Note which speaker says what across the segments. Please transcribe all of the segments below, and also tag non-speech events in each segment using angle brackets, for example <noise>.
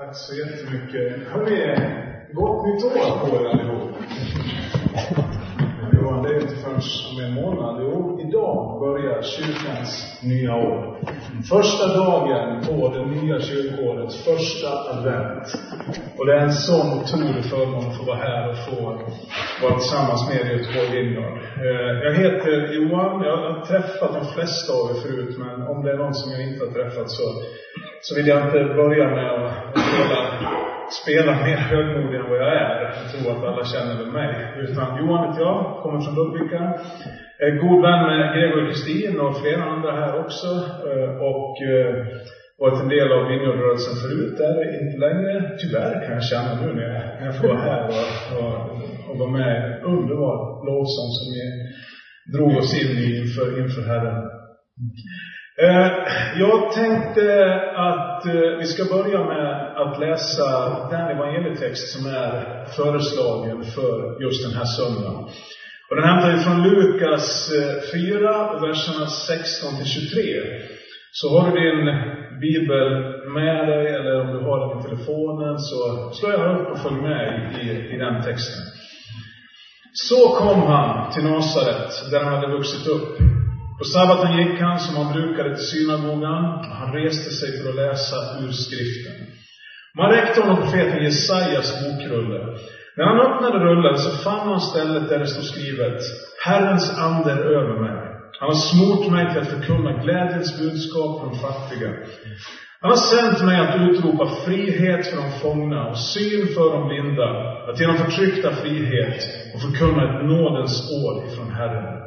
Speaker 1: Tack så jättemycket. Hörni, gott nytt år på er allihop. Johan, det är inte förrän om en månad. Jo, idag börjar kyrkans nya år. Första dagen på det nya kyrkårets första advent. Och det är en sån otrolig förmån att få vara här och få vara tillsammans med er i Göteborg Vineyard. Eh, jag heter Johan. Jag har träffat de flesta av er förut, men om det är någon som jag inte har träffat så, så vill jag inte börja med att spela, spela mer högmodig än vad jag är. Jag tror att alla känner väl mig. Utan Johan heter jag, kommer från Ludvika. Är god vän med Gregor och Kristin och flera andra här också. Eh, och eh, varit en del av Vineyardrörelsen förut, där inte längre. Tyvärr kan jag känna nu när jag, när jag får vara här och, och, och vara med i en underbar lovsång som ni drog oss in i inför, inför Herren. Eh, jag tänkte att eh, vi ska börja med att läsa den evangelietext som är föreslagen för just den här söndagen. Och den hämtar vi från Lukas eh, 4, verserna 16 till 23. Så har du din bibel med dig, eller om du har den i telefonen, så slå gärna upp och följ med i, i den texten. Så kom han till Nasaret, där han hade vuxit upp. På sabbaten gick han som han brukade till synagogan. och Han reste sig för att läsa ur skriften. Man räckte honom profeten Jesajas bokrulle. När han öppnade rullen så fann han stället där det stod skrivet Herrens ande är över mig. Han har smort mig till att förkunna glädjens budskap för de fattiga. Han har sänt mig att utropa frihet för de fångna och syn för de blinda, att ge förtryckta frihet och förkunna ett nådens år ifrån Herren.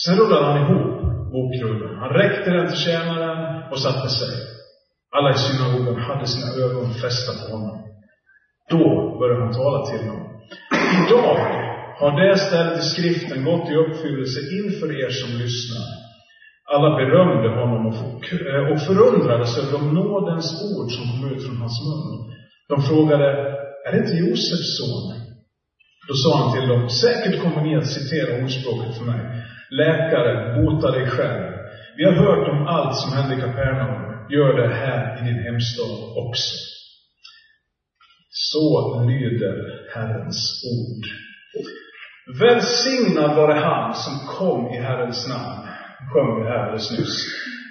Speaker 1: Sen rullade han ihop bokrullen. Han räckte den till tjänaren och satte sig. Alla i synagogan hade sina ögon fästa på honom. Då började han tala till dem. Idag har det stället i skriften gått i uppfyllelse inför er som lyssnar. Alla berömde honom och eh, förundrades över de nådens ord som kom ut från hans mun. De frågade, är det inte Josefs son? Då sa han till dem, säkert kommer ni att citera ordspråket för mig. Läkare, bota dig själv. Vi har hört om allt som hände i Kapernaum. Gör det här i din hemstad också. Så lyder Herrens ord. Välsignad vare han som kom i Herrens namn. Sjöng vi här alldeles nyss.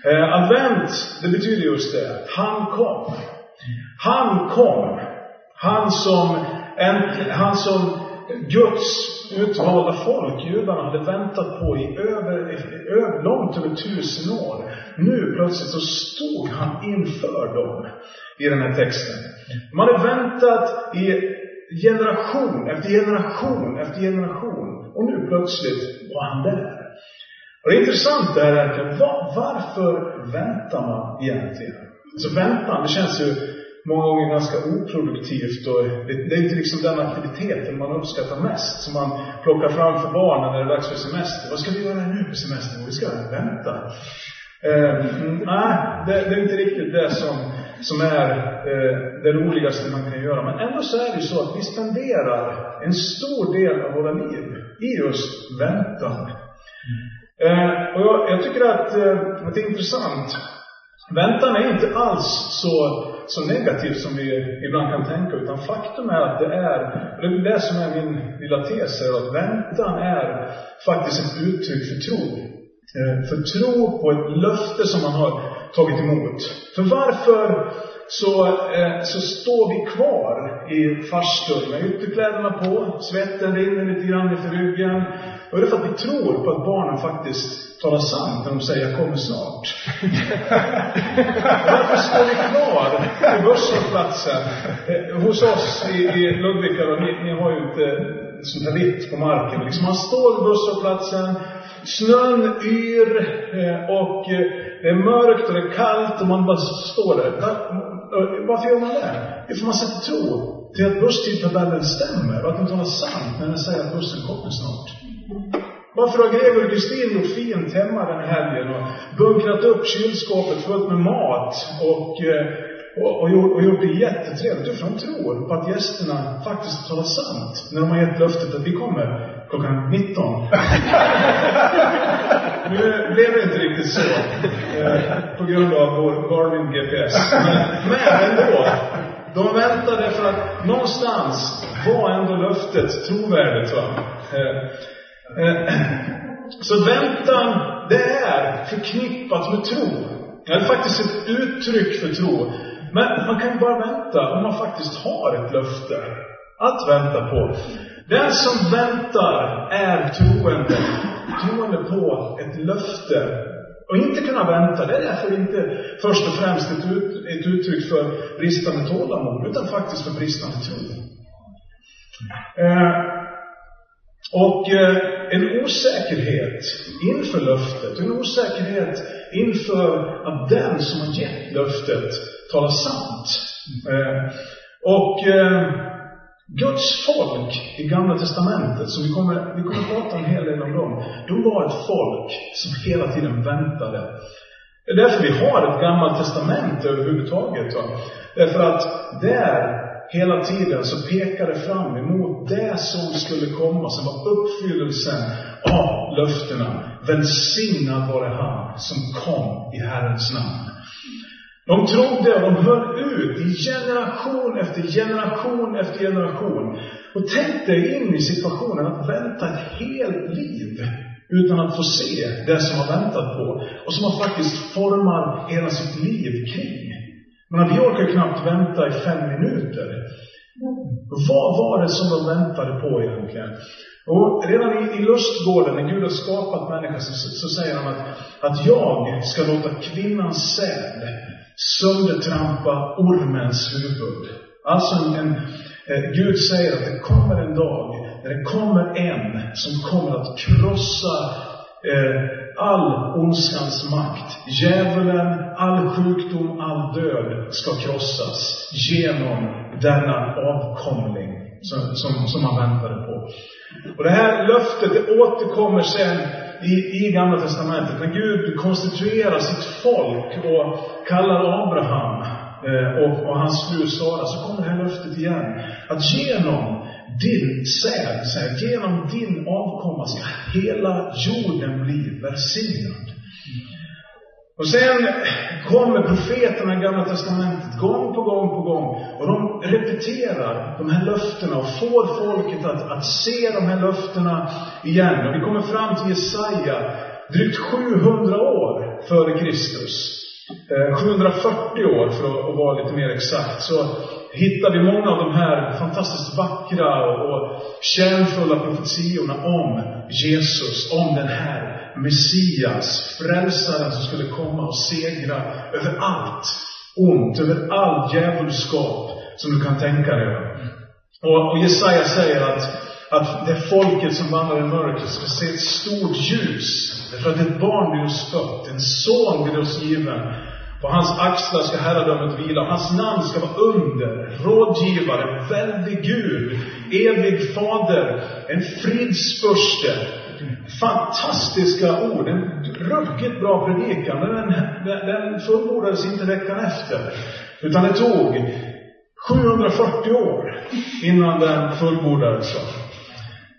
Speaker 1: Eh, advent, det betyder just det. Han kom. Han kom. Han som, en, han som Guds utvalda folk, judarna, hade väntat på i över, över, långt över tusen år. Nu plötsligt så stod han inför dem i den här texten. Man hade väntat i generation efter generation efter generation. Och nu plötsligt var han där. Och det är intressant det här egentligen. Var, varför väntar man egentligen? Så väntan, det känns ju många gånger ganska oproduktivt och det, det är inte liksom den aktiviteten man uppskattar mest som man plockar fram för barnen när det är dags för semester. Vad ska vi göra nu på semestern? Vi ska vänta. Eh, mm, nej, det, det är inte riktigt det som, som är eh, det roligaste man kan göra. Men ändå så är det ju så att vi spenderar en stor del av våra liv i just väntan. Eh, och jag, jag tycker att, eh, att det är intressant. Väntan är inte alls så, så negativt som vi ibland kan tänka, utan faktum är att det är, och det är det som är min lilla tes, här, att väntan är faktiskt ett uttryck för tro. Eh, för tro på ett löfte som man har tagit emot. För varför så, eh, så står vi kvar i farstun med ytterkläderna på, svetten rinner lite grann efter ryggen. Och det är för att vi tror på att barnen faktiskt talar sant när de säger jag kommer snart. <laughs> Varför står vi kvar på busshållplatsen eh, hos oss i, i Ludvika? Då, ni, ni har ju inte sånt här vitt på marken. Liksom man står på busshållplatsen, snön yr eh, och eh, det är mörkt och det är kallt och man bara står där. Eh, Varför gör man det? Det är man sätter tro till att börstidtabellen stämmer och att den talar sant när den säger att bussen kommer snart. Varför har Gregor och Kristin gjort fint hemma den här helgen och bunkrat upp kylskåpet fullt med mat och, eh, och, och, gjort, och gjort det jättetrevligt? Jo, för de tror på att gästerna faktiskt talar sant när de har gett löftet att vi kommer klockan 19. <laughs> nu blev det inte riktigt så eh, på grund av vår Garmin GPS. Men, men ändå. De väntade för att någonstans var ändå löftet trovärdigt. Va? Eh, eh, så väntan, det är förknippat med tro. Det är faktiskt ett uttryck för tro. Men man kan ju bara vänta om man faktiskt har ett löfte att vänta på. Den som väntar är troende. Troende på ett löfte. Och inte kunna vänta, det är därför inte först och främst ett, ut, ett uttryck för bristande tålamod, utan faktiskt för bristande tro. Eh, och eh, en osäkerhet inför löftet, en osäkerhet inför att den som har gett löftet talar sant. Eh, och eh, Guds folk i Gamla Testamentet, som vi kommer, vi kommer prata en hel del om dem, de var ett folk som hela tiden väntade. Det är därför vi har ett gammalt testamente överhuvudtaget. Va? Därför att där hela tiden så pekar det fram emot det som skulle komma, som var uppfyllelsen av löftena. Välsignad var det han som kom i Herrens namn. De trodde och de höll ut i generation efter generation efter generation. Och tänk dig in i situationen att vänta ett helt liv utan att få se det som man väntat på. Och som man faktiskt formar hela sitt liv kring. Men vi orkar knappt vänta i fem minuter. Vad var det som de väntade på egentligen? Och redan i, i lustgården, när Gud har skapat människan, så, så säger han att, att jag ska låta kvinnans säd söndertrampa ormens huvud. Alltså en, en eh, Gud säger att det kommer en dag när det kommer en som kommer att krossa eh, all ondskans makt. Djävulen, all sjukdom, all död ska krossas genom denna avkomling som, som, som man väntade på. Och det här löftet, det återkommer sen i, i Gamla Testamentet, när Gud konstituerar sitt folk och kallar Abraham eh, och, och, hans fru Sara, så kommer det här löftet igen. Att genom din säd, genom din avkomma ska hela jorden bli välsignad. Och sen kommer profeterna i Gamla Testamentet gång på gång på gång och de repeterar de här löftena och får folket att, att se de här löftena igen. Och vi kommer fram till Jesaja, drygt 700 år före Kristus. Eh, 740 år för att, vara lite mer exakt, så hittar vi många av de här fantastiskt vackra och kärnfulla profetiorna om Jesus, om den här Messias, frälsaren som skulle komma och segra över allt ont, över all djävulskap som du kan tänka dig. Och, och Jesaja säger att, att det folket som vandrar i mörkret ska se ett stort ljus. Därför att ett barn blir oss fött, en son blir oss given. På hans axlar ska herradömet vila, hans namn ska vara under, rådgivare, väldig Gud, evig fader, en fridsförste, fantastiska ord. En ruggigt bra predikan. Men den, den, den fullbordades inte veckan efter. Utan det tog 740 år innan den fullbordades.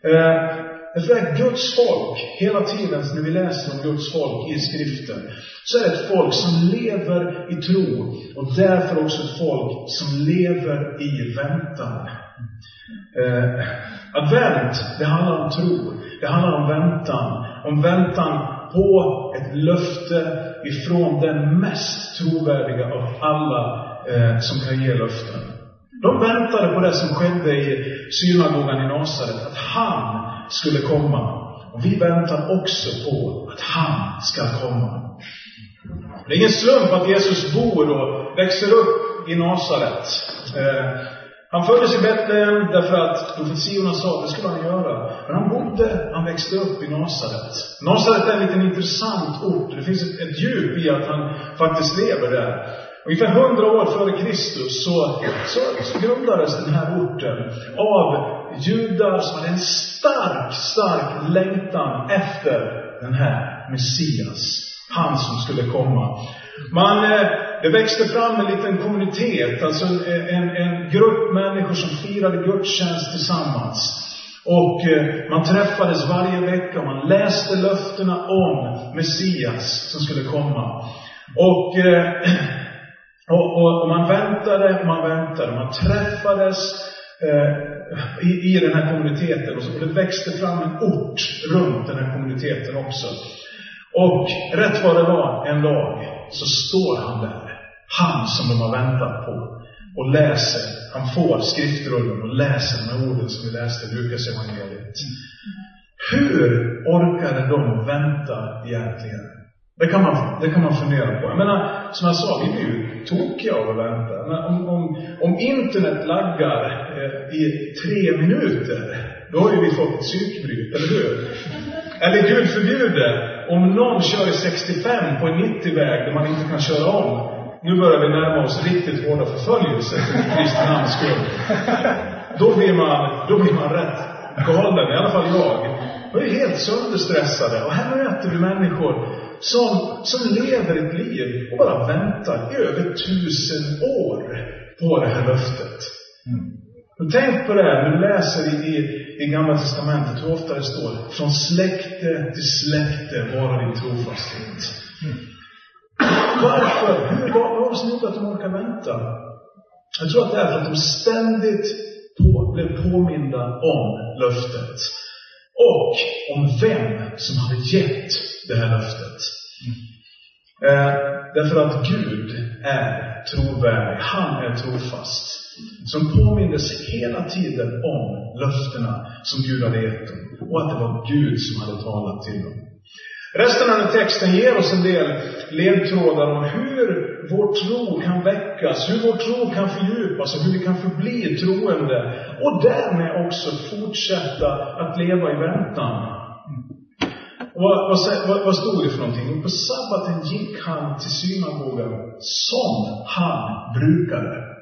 Speaker 1: Eh, det är Guds folk, hela tiden när vi läser om Guds folk i skriften, så är det ett folk som lever i tro och därför också ett folk som lever i väntan. Eh, advent, det handlar om tro. Det handlar om väntan. Om väntan på ett löfte ifrån den mest trovärdiga av alla eh, som kan ge löften. De väntade på det som skedde i synagogan i Nasaret, att han skulle komma. Och vi väntar också på att han ska komma. Det är ingen slump att Jesus bor och växer upp i Nasaret. Eh, han föddes i Betlehem därför att profetiorna sa att det skulle han göra. Men han bodde, han växte upp i Nasaret. Nasaret är en liten intressant ort. Det finns ett, ett djup i att han faktiskt lever där. Ungefär hundra år före Kristus så, så, så grundades den här orten av judar som hade en stark, stark längtan efter den här Messias. Han som skulle komma. Man, eh, det växte fram en liten kommunitet, alltså en, en grupp människor som firade gudstjänst tillsammans. Och eh, man träffades varje vecka och man läste löftena om Messias som skulle komma. Och, eh, <clears throat> Och, och, och man väntade, och man väntade, man träffades eh, i, i den här kommuniteten. Och, så, det växte fram en ort runt den här kommuniteten också. Och rätt vad det var, en dag, så står han där. Han som de har väntat på. Och läser, han får skriftrullen och läser de här orden som vi läste i Lukas evangeliet. Hur orkade de vänta egentligen? Det kan, man, det kan man fundera på. Jag menar, som jag sa, vi blir ju tokiga av att vänta. Men om, om, om internet laggar eh, i tre minuter, då har ju vi fått ett psykbryt, eller hur? Eller Gud förbjude, om någon kör i 65 på en 90-väg där man inte kan köra om. Nu börjar vi närma oss riktigt hårda förföljelser för Kristi namns skull. Då blir man, då blir man rätt galen, i alla fall jag. Jag är helt sönderstressade. Och här möter vi människor som, som lever ett liv och bara väntar i över tusen år på det här löftet. Mm. Och tänk på det här, när du läser i, i, i Gamla Testamentet, hur ofta det står från släkte till släkte vara din trofasthet. Mm. Varför? Hur, vad, vad var det att de orkar vänta? Jag tror att det är för att de ständigt på, blev påminda om löftet. Och om vem som hade gett det här löftet. Eh, därför att Gud är trovärdig. Han är trofast. Som påmindes hela tiden om löftena som Gud hade gett dem. Och att det var Gud som hade talat till dem. Resten av den texten ger oss en del ledtrådar om hur vår tro kan väckas, hur vår tro kan fördjupas och hur vi kan förbli troende. Och därmed också fortsätta att leva i väntan. vad, vad, vad stod det för någonting? På sabbaten gick han till synagogan som han brukade.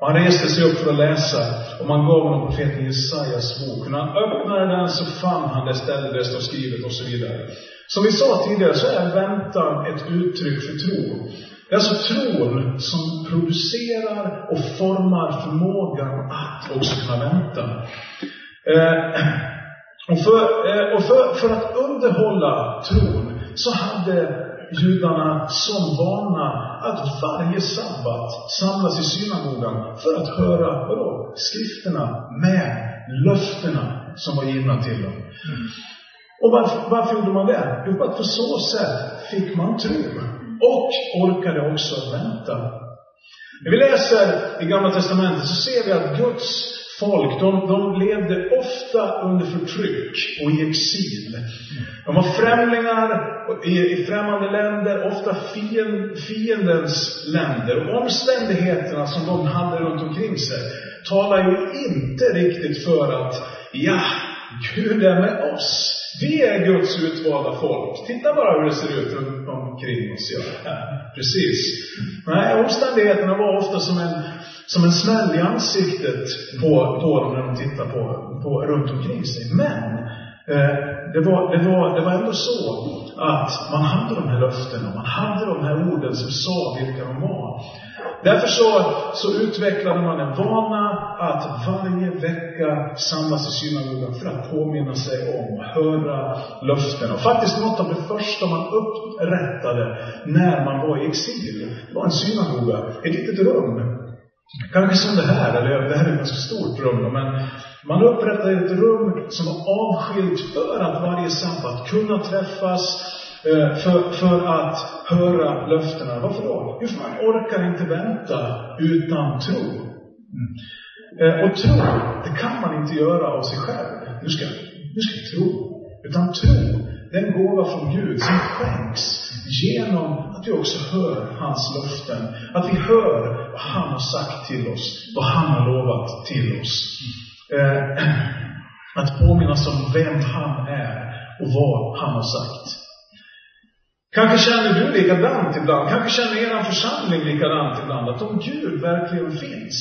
Speaker 1: Och han reste sig upp för att läsa och man gav honom profeten Jesajas bok. När han öppnade den så fann han det ställe där det står skrivet och så vidare. Som vi sa tidigare så är väntan ett uttryck för tro. Det är alltså tron som producerar och formar förmågan att också kunna vänta. Eh, och för, eh, och för, för att underhålla tron så hade judarna som vana att varje sabbat samlas i synagogan för att höra, vadå? Skrifterna med löftena som var givna till dem. Mm. Och varför, varför gjorde man det? Jo, att på så sätt fick man tro. Och orkade också vänta. När vi läser i Gamla Testamentet så ser vi att Guds folk, de, de levde ofta under förtryck och i exil. De var främlingar i, i främmande länder, ofta fiend, fiendens länder. Och omständigheterna som de hade runt omkring sig talar ju inte riktigt för att, ja, Gud är med oss. Vi är Guds utvalda folk. Titta bara hur det ser ut runt omkring oss. Ja, precis. Nej, omständigheterna var ofta som en som en smäll i ansiktet på, på dem när de tittar på, på, runt omkring sig. Men eh, det, var, det, var, det var ändå så att man hade de här löftena, man hade de här orden som sa vilka de var. Därför så, så utvecklade man en vana att varje vecka samlas i synagogan för att påminna sig om och höra löftena. Och faktiskt något av det första man upprättade när man var i exil, det var en synagoga, ett litet rum Kanske som det här, eller det här är ett ganska stort rum, men man upprättade ett rum som var avskilt för att varje sabbat kunna träffas, eh, för, för att höra löftena. Varför då? Jo, för man orkar inte vänta utan tro. Mm. Eh, och tro, det kan man inte göra av sig själv. Nu ska, nu ska jag tro. Utan tro, den gåva från Gud som skänks genom att vi också hör hans löften. Att vi hör vad han har sagt till oss, vad han har lovat till oss. Eh, <clears throat> att påminnas om vem han är och vad han har sagt. Kanske känner du likadant ibland, kanske känner er församling likadant ibland, att om Gud verkligen finns,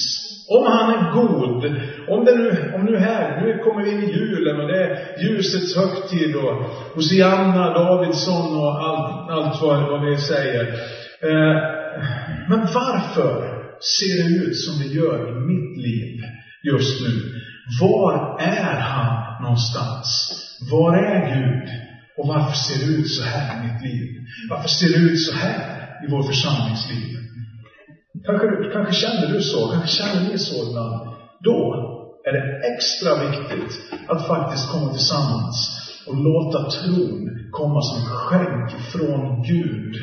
Speaker 1: om han är god, om det nu, om nu här, nu kommer vi in i julen och det är ljusets högtid och Hosianna, Davidsson och allt, allt vad, vad vi säger. Eh, men varför ser det ut som det gör i mitt liv just nu? Var är han någonstans? Var är Gud? Och varför ser det ut så här i mitt liv? Varför ser det ut så här i vår församlingsliv? Kanske, kanske känner du så, kanske känner ni så ibland. Då är det extra viktigt att faktiskt komma tillsammans och låta tron komma som skänk från Gud.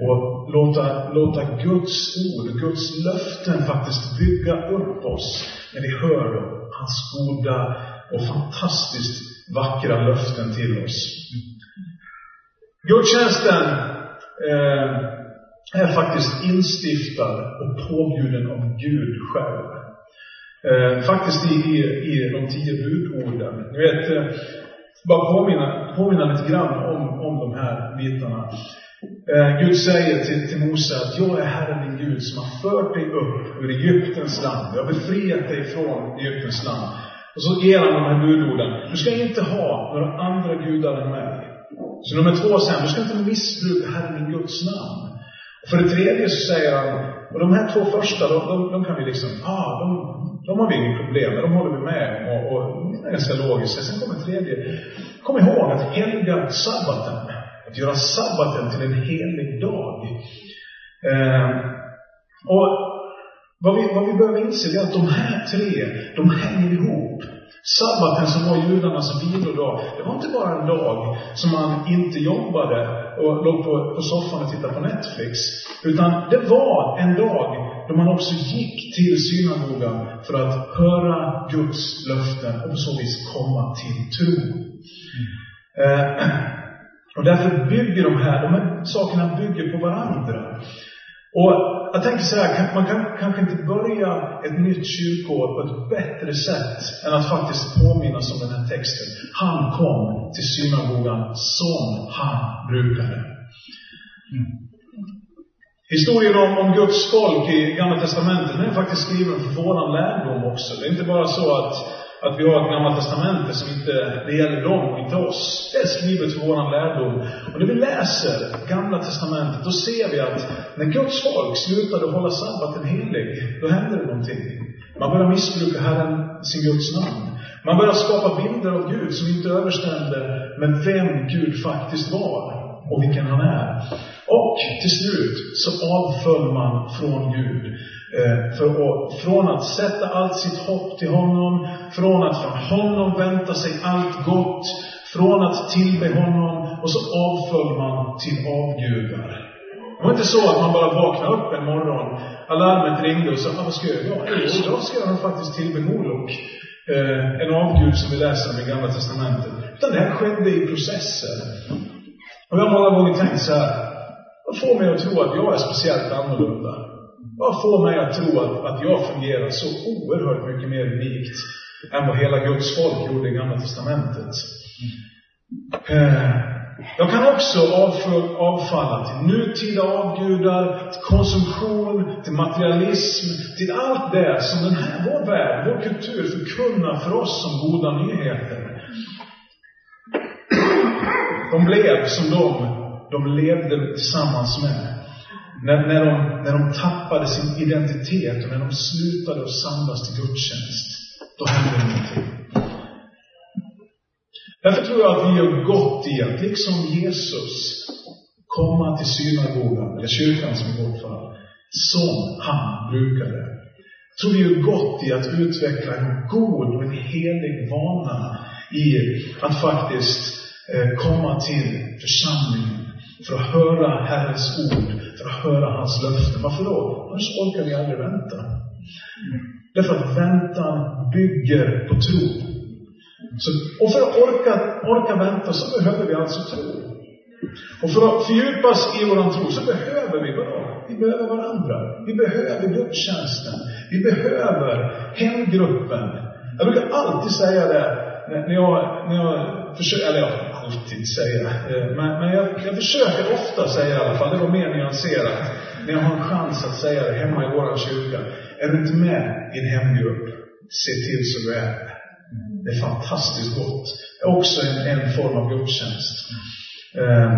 Speaker 1: Och låta, låta Guds ord, Guds löften faktiskt bygga upp oss när vi hör hans goda och fantastiskt vackra löften till oss. Gudstjänsten eh, är faktiskt instiftad och påbjuden av Gud själv. Eh, faktiskt i, i, i de tio budorden. Ni vet, eh, bara påminna, påminna lite grann om, om de här bitarna. Eh, Gud säger till, till Mose att jag är Herren din Gud som har fört dig upp ur Egyptens land. Jag har befriat dig från Egyptens land. Och så ger han de här budorden. Du ska inte ha några andra gudar än mig. Så nummer två sen, du ska inte missbruka Herren din Guds namn. Och för det tredje så säger han, och de här två första, de, de, de kan vi liksom, ah, de, de har vi inget problem med, de håller vi med om och, och det är ganska logiskt. Sen kommer tredje, kom ihåg att helga sabbaten. Att göra sabbaten till en helig dag. Eh, och vad vi, vad vi behöver inse är att de här tre, de hänger ihop. Sabbaten som var judarnas vilodag, det var inte bara en dag som man inte jobbade och låg på, på soffan och tittade på Netflix. Utan det var en dag då man också gick till synagogan för att höra Guds löften och på så vis komma till tro. Mm. Eh, och därför bygger de här, de här sakerna bygger på varandra. Och jag tänker så här, man kan kanske inte börja ett nytt kyrkoår på ett bättre sätt än att faktiskt påminnas om den här texten. Han kom till synagogan som han brukade. Mm. Historien om, om Guds folk i Gamla Testamentet, den är faktiskt skriven för våran lärdom också. Det är inte bara så att att vi har ett gammalt testamente som inte, det gäller dem och inte oss. Det är skrivet för våran lärdom. Och när vi läser Gamla testamentet, då ser vi att när Guds folk slutade hålla sabbaten helig, då hände det någonting. Man började missbruka Herren, sin Guds namn. Man började skapa bilder av Gud som inte överstämde med vem Gud faktiskt var och vilken han är. Och till slut så avföll man från Gud. Eh, för att, från att sätta allt sitt hopp till honom, från att från honom vänta sig allt gott, från att tillbe honom, och så avföll man till avgudar. Det var inte så att man bara vaknade upp en morgon, alarmet ringde och sa, ah, vad ska jag göra? Jo, idag ska jag faktiskt tillbe Molok. Eh, en avgud som vi läser om i Gamla Testamentet. Utan det här skedde i processer. Och jag har många gånger tänkt så här, vad får mig att tro att jag är speciellt annorlunda? Vad får mig att tro att, att jag fungerar så oerhört mycket mer unikt än vad hela Guds folk gjorde i Gamla Testamentet? Eh, jag kan också avfalla till nutida avgudar, till konsumtion, till materialism, till allt det som den här, vår värld, vår kultur förkunnar för oss som goda nyheter. De blev som de de levde tillsammans med. När, när, de, när de tappade sin identitet och när de slutade att samlas till gudstjänst, då hände någonting. Därför tror jag att vi gör gott i att, liksom Jesus, komma till synagogan, eller kyrkan som i vårt fall, som han brukade. Jag tror vi gör gott i att utveckla en god och en helig vana i att faktiskt Eh, komma till församlingen för att höra Herrens ord, för att höra hans löften. Varför då? Annars orkar vi aldrig vänta. Därför att väntan bygger på tro. Så, och för att orka, orka vänta så behöver vi alltså tro. Och för att fördjupas i vår tro så behöver vi vadå? Vi behöver varandra. Vi behöver gudstjänsten. Vi behöver hemgruppen. Jag brukar alltid säga det när jag, när jag försöker, eller jag alltid säga, eh, men, men jag, jag försöker ofta säga i alla fall, det var mer nyanserat, när jag har en chans att säga det hemma i våran kyrka. Är du inte med i en hemgrupp, se till så du är Det är fantastiskt gott. Det är också en, en form av gudstjänst. Eh,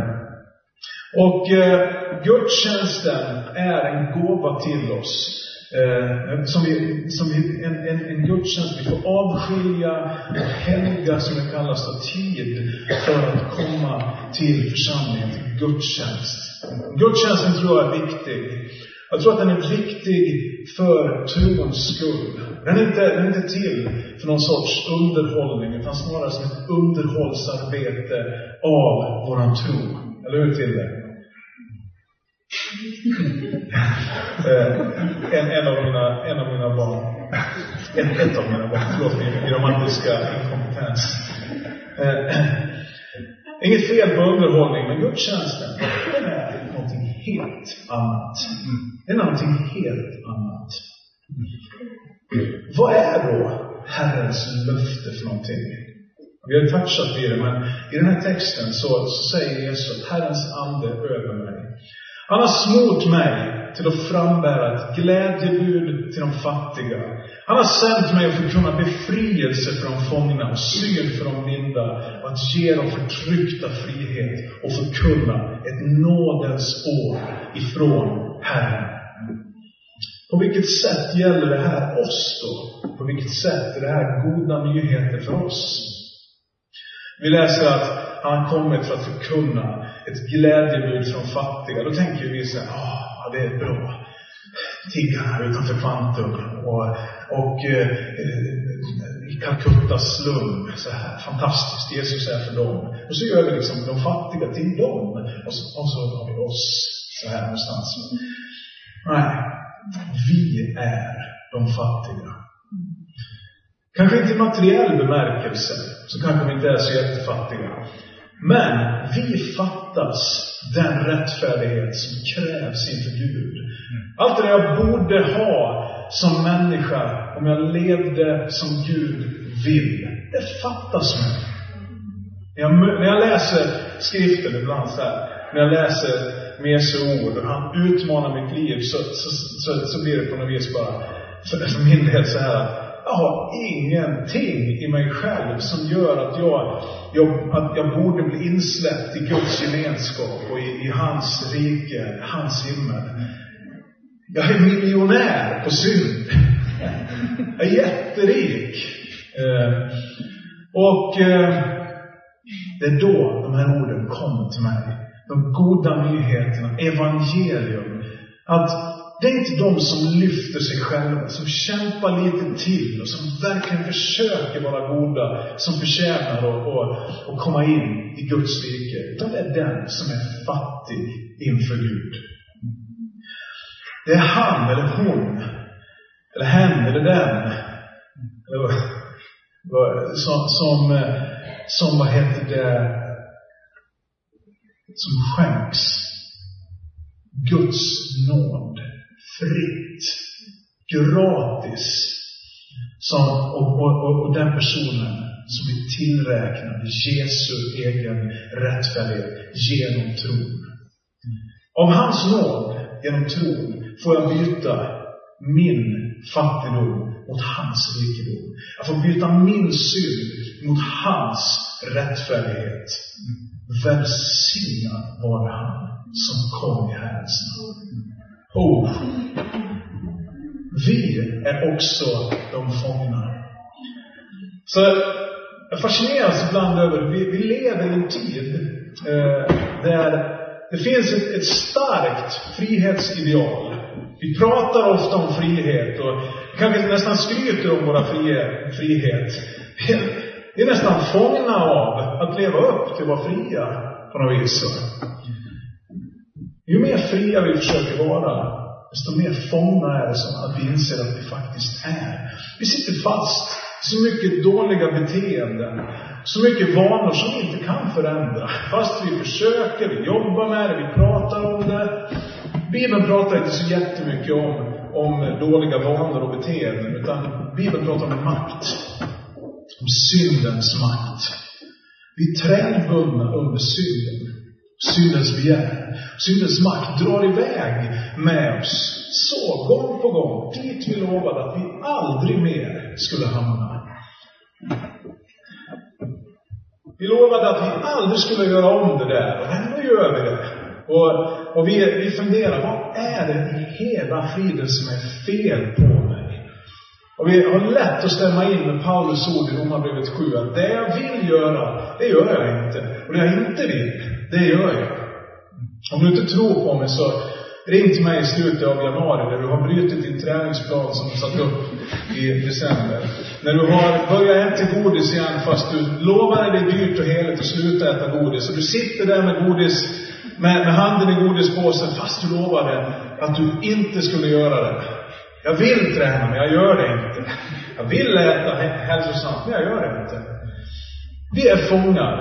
Speaker 1: och eh, gudstjänsten är en gåva till oss. Eh, eh, som vi, som vi, en, en, en gudstjänst vi får avskilja och helga, som det kallas, av tid för att komma till församlingen, till gudstjänst. Gudstjänsten tror jag är viktig. Jag tror att den är viktig för trons skull. Den är inte, den är inte till för någon sorts underhållning, utan snarare som ett underhållsarbete av våran tro. Eller hur, Tilde? Eh, en, en, av mina, en av mina barn, ett, ett av mina barn, förlåt min grammatiska inkompetens. Eh, inget fel på underhållning, men gudstjänsten, den är någonting helt annat. Det är någonting helt annat. Vad är då Herrens löfte för någonting? Vi har touchat vid det, men i den här texten så, så säger Jesus att Herrens ande är över mig. Han har smort mig till att frambära ett glädjebud till de fattiga. Han har sänt mig att förkunna befrielse för de fångna och syn för de blinda och att ge de förtryckta frihet och förkunna ett nådens år ifrån Herren. På vilket sätt gäller det här oss då? På vilket sätt är det här goda nyheter för oss? Vi läser att han kommit för att förkunna ett glädjebud från fattiga. Då tänker vi så här, ah, det är bra. Tiggarna utanför Kvantum och, och eh, i Calcuttas slum. Så här, fantastiskt, Jesus är för dem. Och så gör vi liksom de fattiga till dem. Och så, och så har vi oss så här någonstans. Nej, vi är de fattiga. Kanske inte i materiell bemärkelse, så kanske vi inte är så jättefattiga. Men vi fattas den rättfärdighet som krävs inför Gud. Allt det jag borde ha som människa, om jag levde som Gud vill, det fattas mig. När jag, när jag läser skriften ibland så här, när jag läser Jesu ord och han utmanar mitt liv så, så, så, så blir det på något vis bara, för, för min del så här jag har ingenting i mig själv som gör att jag, jag, att jag borde bli insläppt i Guds gemenskap och i, i hans rike, hans himmel. Jag är miljonär på synd. Jag är jätterik. Eh, och eh, det är då de här orden kom till mig. De goda nyheterna, evangelium. Att det är inte de som lyfter sig själva, som kämpar lite till och som verkligen försöker vara goda, som förtjänar att, att, att komma in i Guds rike. Utan det är den som är fattig inför Gud. Det är han eller hon, eller hen eller den, som, som, eh, som vad heter det, som skänks Guds nåd fritt, gratis. Som, och, och, och, och den personen som blir tillräknad Jesu egen rättfärdighet genom tron. Av hans nåd, genom tron, får jag byta min fattigdom mot hans rikedom. Jag får byta min synd mot hans rättfärdighet. Välsignad vare han som kom i Herrens namn. Oh. Vi är också de fångna. Så jag fascineras ibland över, vi, vi lever i en tid eh, där det finns ett, ett starkt frihetsideal. Vi pratar ofta om frihet och kanske nästan skryter om våra frie, frihet. <laughs> Vi är nästan fångna av att leva upp till att vara fria på något vis. Ju mer fria vi försöker vara, desto mer fångna är det som att vi inser att vi faktiskt är. Vi sitter fast i så mycket dåliga beteenden, så mycket vanor som vi inte kan förändra. Fast vi försöker, vi jobbar med det, vi pratar om det. Bibeln pratar inte så jättemycket om, om dåliga vanor och beteenden, utan Bibeln pratar om makt. Om syndens makt. Vi är tränbundna under synden syndens begär, syndens makt drar iväg med oss. Så, gång på gång, dit vi lovade att vi aldrig mer skulle hamna. Vi lovade att vi aldrig skulle göra om det där, och ändå gör vi det. Och, och vi, vi funderar, vad är det i hela friden som är fel på mig? Och vi har lätt att stämma in med Paulus ord i Romarbrevet 7, att det jag vill göra, det gör jag inte. Och det jag inte vill, det gör jag. Om du inte tror på mig så, Ring till mig i slutet av januari när du har brutit din träningsplan som du satt upp i december. När du har börjat äta godis igen fast du lovade dig dyrt och heligt att sluta äta godis. Och du sitter där med godis, med, med handen i godispåsen fast du lovade att du inte skulle göra det. Jag vill träna, men jag gör det inte. Jag vill äta hälsosamt, men jag gör det inte. Vi är fångar,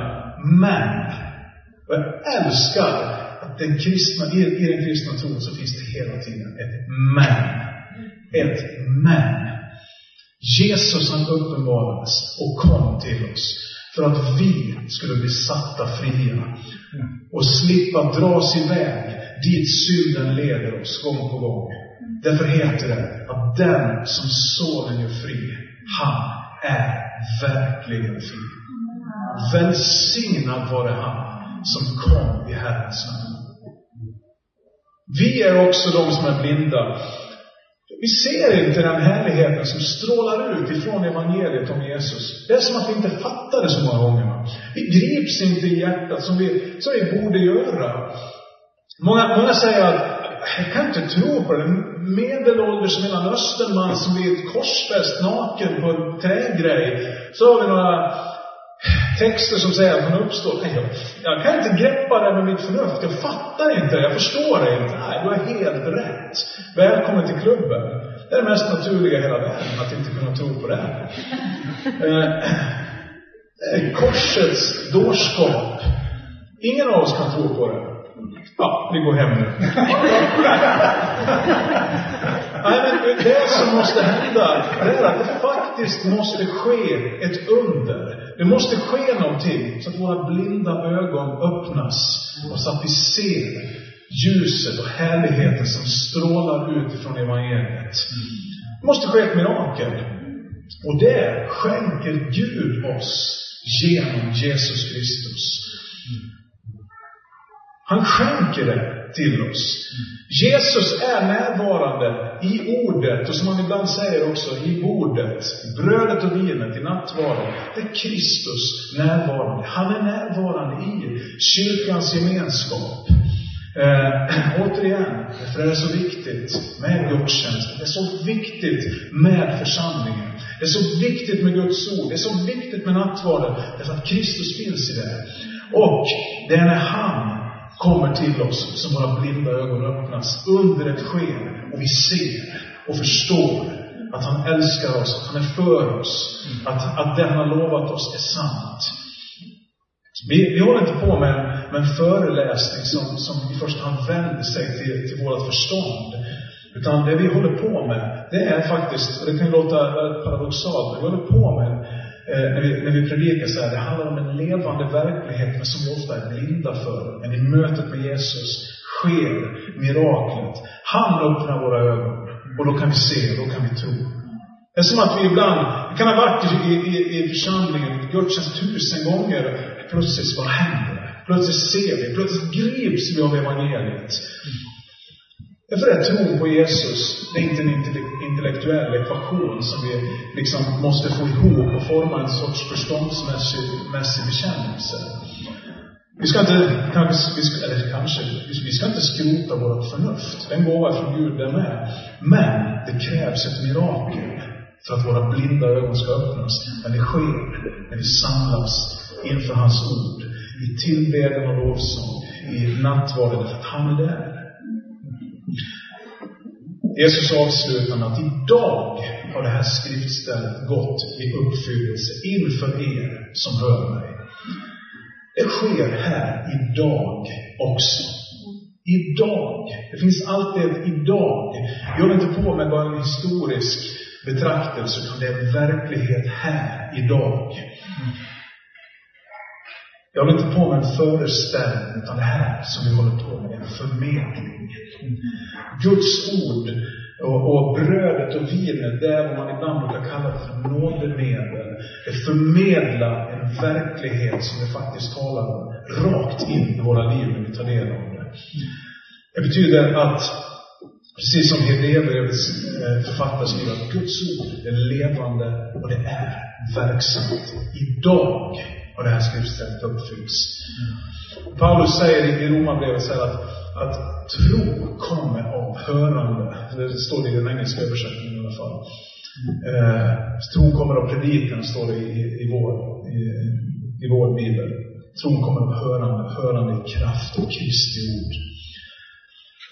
Speaker 1: men, och jag älskar att den kristna, i, i den kristna tron så finns det hela tiden ett men. Ett men. Jesus han uppenbarades och kom till oss för att vi skulle bli satta fria och slippa dras iväg dit synden leder oss gång på gång. Därför heter det att den som sonen gör fri, han är verkligen fri. Välsignad vare han som kom i Herrens namn. Vi är också de som är blinda. Vi ser inte den härligheten som strålar ut ifrån evangeliet om Jesus. Det är som att vi inte fattar det så många gånger. Vi grips inte i hjärtat som vi, som vi borde göra. Många, många säger att jag kan inte tro på det. En medelålders Mellanösternman som blir korsfäst naken på en trägrej. Så har vi några texter som säger att han uppstår. Nej, jag, jag kan inte greppa det med mitt förnuft. Jag fattar inte. Jag förstår det inte. Nej, du har helt rätt. Välkommen till klubben. Det är det mest naturliga i hela världen, att inte kunna tro på det. Eh, eh, korsets dårskap. Ingen av oss kan tro på det. Ja, vi går hem nu. Nej, men det som måste hända, det är att det faktiskt måste ske ett under. Det måste ske någonting så att våra blinda ögon öppnas och så att vi ser ljuset och härligheten som strålar ut ifrån evangeliet. Det måste ske ett mirakel. Och det skänker Gud oss genom Jesus Kristus. Han skänker det till oss. Jesus är närvarande i ordet och som han ibland säger också, i bordet, i brödet och vinet, i nattvarden. Det är Kristus närvarande. Han är närvarande i kyrkans gemenskap. Eh, <clears throat> återigen, för det är så viktigt med gudstjänsten. Det är så viktigt med församlingen. Det är så viktigt med Guds ord. Det är så viktigt med nattvarden. Därför att Kristus finns i det. Och det är när han kommer till oss som våra blinda ögon öppnas under ett sken och vi ser och förstår att han älskar oss, att han är för oss, att, att det han har lovat oss är sant. Vi, vi håller inte på med, med en föreläsning som, som i första hand vänder sig till, till vårt förstånd. Utan det vi håller på med, det är faktiskt, och det kan låta eh, paradoxalt, men vi håller på med Eh, när, vi, när vi predikar så här, det handlar om en levande verklighet, men som vi ofta är blinda för. Men i mötet med Jesus sker miraklet. Han öppnar våra ögon. Och då kan vi se, då kan vi tro. Det är som att vi ibland, vi kan ha varit i, i, i församlingen, gudstjänst tusen gånger, plötsligt vad händer det? Plötsligt ser vi, plötsligt grips vi av evangeliet. Därför är tron på Jesus, det är inte en intellektuell ekvation som vi liksom måste få ihop och forma en sorts förståndsmässig mässig bekännelse. Vi ska inte, kanske, vi ska, eller kanske, vi ska inte skrota vårt förnuft. En gåva från Gud, den med. Men det krävs ett mirakel för att våra blinda ögon ska öppnas. Men det sker när vi samlas inför hans ord. I tillbedjan och lovsång. I nattvarden, för att han är där. Jesus avslutar med att idag har det här skriftstället gått i uppfyllelse inför er som hör mig. Det sker här idag också. Idag. Det finns alltid ett idag. Vi håller inte på med bara en historisk betraktelse, utan det är verklighet här idag. Jag håller inte på med en föreställning, utan det här som vi håller på med är en förmedling. Guds ord och, och brödet och vinet, det är vad man ibland brukar kalla för nådemedel. Det förmedlar en verklighet som vi faktiskt talar om, rakt in i våra liv när vi tar del av det. Det betyder att, precis som Hebreerbrevets eh, författare skriver, att Guds ord är levande och det är verksamt. Idag och det här skriftstället uppfyllts. Paulus säger i Romarbrevet att, att tro kommer av hörande. Det står det i den engelska översättningen i alla fall. Eh, tro kommer av predikan, står det i, i, vår, i, i vår bibel. Tron kommer av hörande, hörande i kraft av Kristi ord.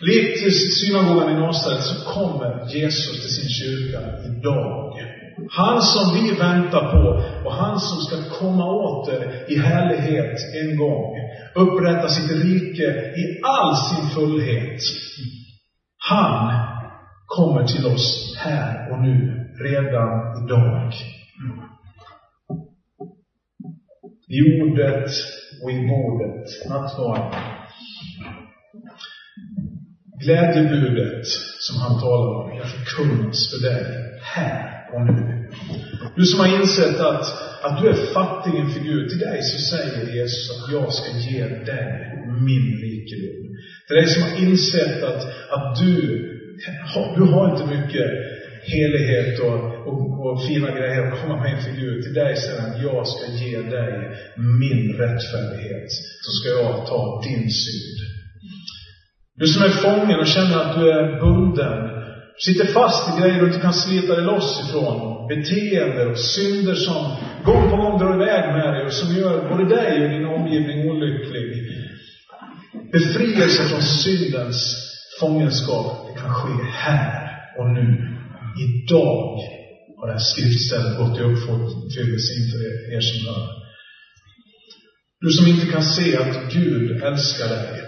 Speaker 1: Likt synagogan i Nasaret så kommer Jesus till sin kyrka idag. Han som vi väntar på och han som ska komma åter i härlighet en gång. Upprätta sitt rike i all sin fullhet. Han kommer till oss här och nu, redan idag. I ordet och i bordet, Nattvarden. Glädjebudet som han talar om, jag förkunnas för dig här och nu. Du som har insett att, att du är fattig inför Gud, till dig så säger Jesus att jag ska ge dig min rikedom. Till dig som har insett att, att du, du har inte mycket helighet och, och, och fina grejer att komma med inför Gud. Till dig säger han, jag ska ge dig min rättfärdighet. Så ska jag ta din synd. Du som är fången och känner att du är bunden sitter fast i grejer du inte kan slita dig loss ifrån. Beteenden och synder som gång på gång drar iväg med dig och som gör både dig och din omgivning olycklig. Befrielse från syndens fångenskap, det kan ske här och nu. Idag har det här skriftstället gått i uppfyllelse inför er som hör. Du som inte kan se att Gud älskar dig.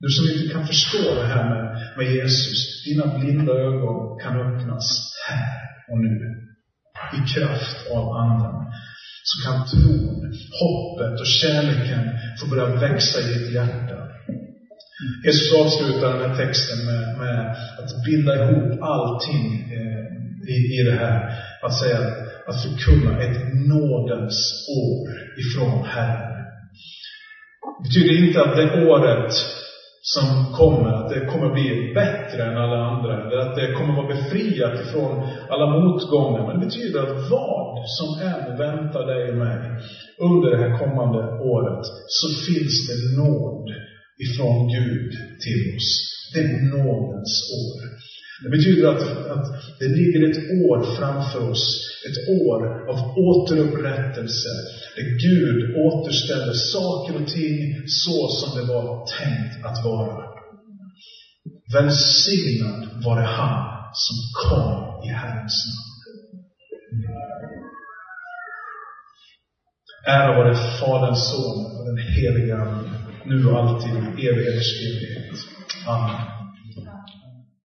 Speaker 1: Du som inte kan förstå det här med, med Jesus, dina blinda ögon kan öppnas här och nu. I kraft av Anden. Så kan tron, hoppet och kärleken få börja växa i ditt hjärta. Jesus avslutar den här texten med, med att binda ihop allting eh, i, i det här. Att säga, att förkunna ett nådens år ifrån Herren. Det betyder inte att det året som kommer, att det kommer bli bättre än alla andra, eller att det kommer vara befriat ifrån alla motgångar. Men det betyder att vad som än väntar dig och mig under det här kommande året, så finns det nåd ifrån Gud till oss. Det är nådens år. Det betyder att, att det ligger ett år framför oss. Ett år av återupprättelse. Där Gud återställer saker och ting så som det var tänkt att vara. Välsignad var det han som kom i Herrens namn. Ära vare Faderns, Sonen och den helige Ande, nu och alltid, i evigheters evighet. Amen.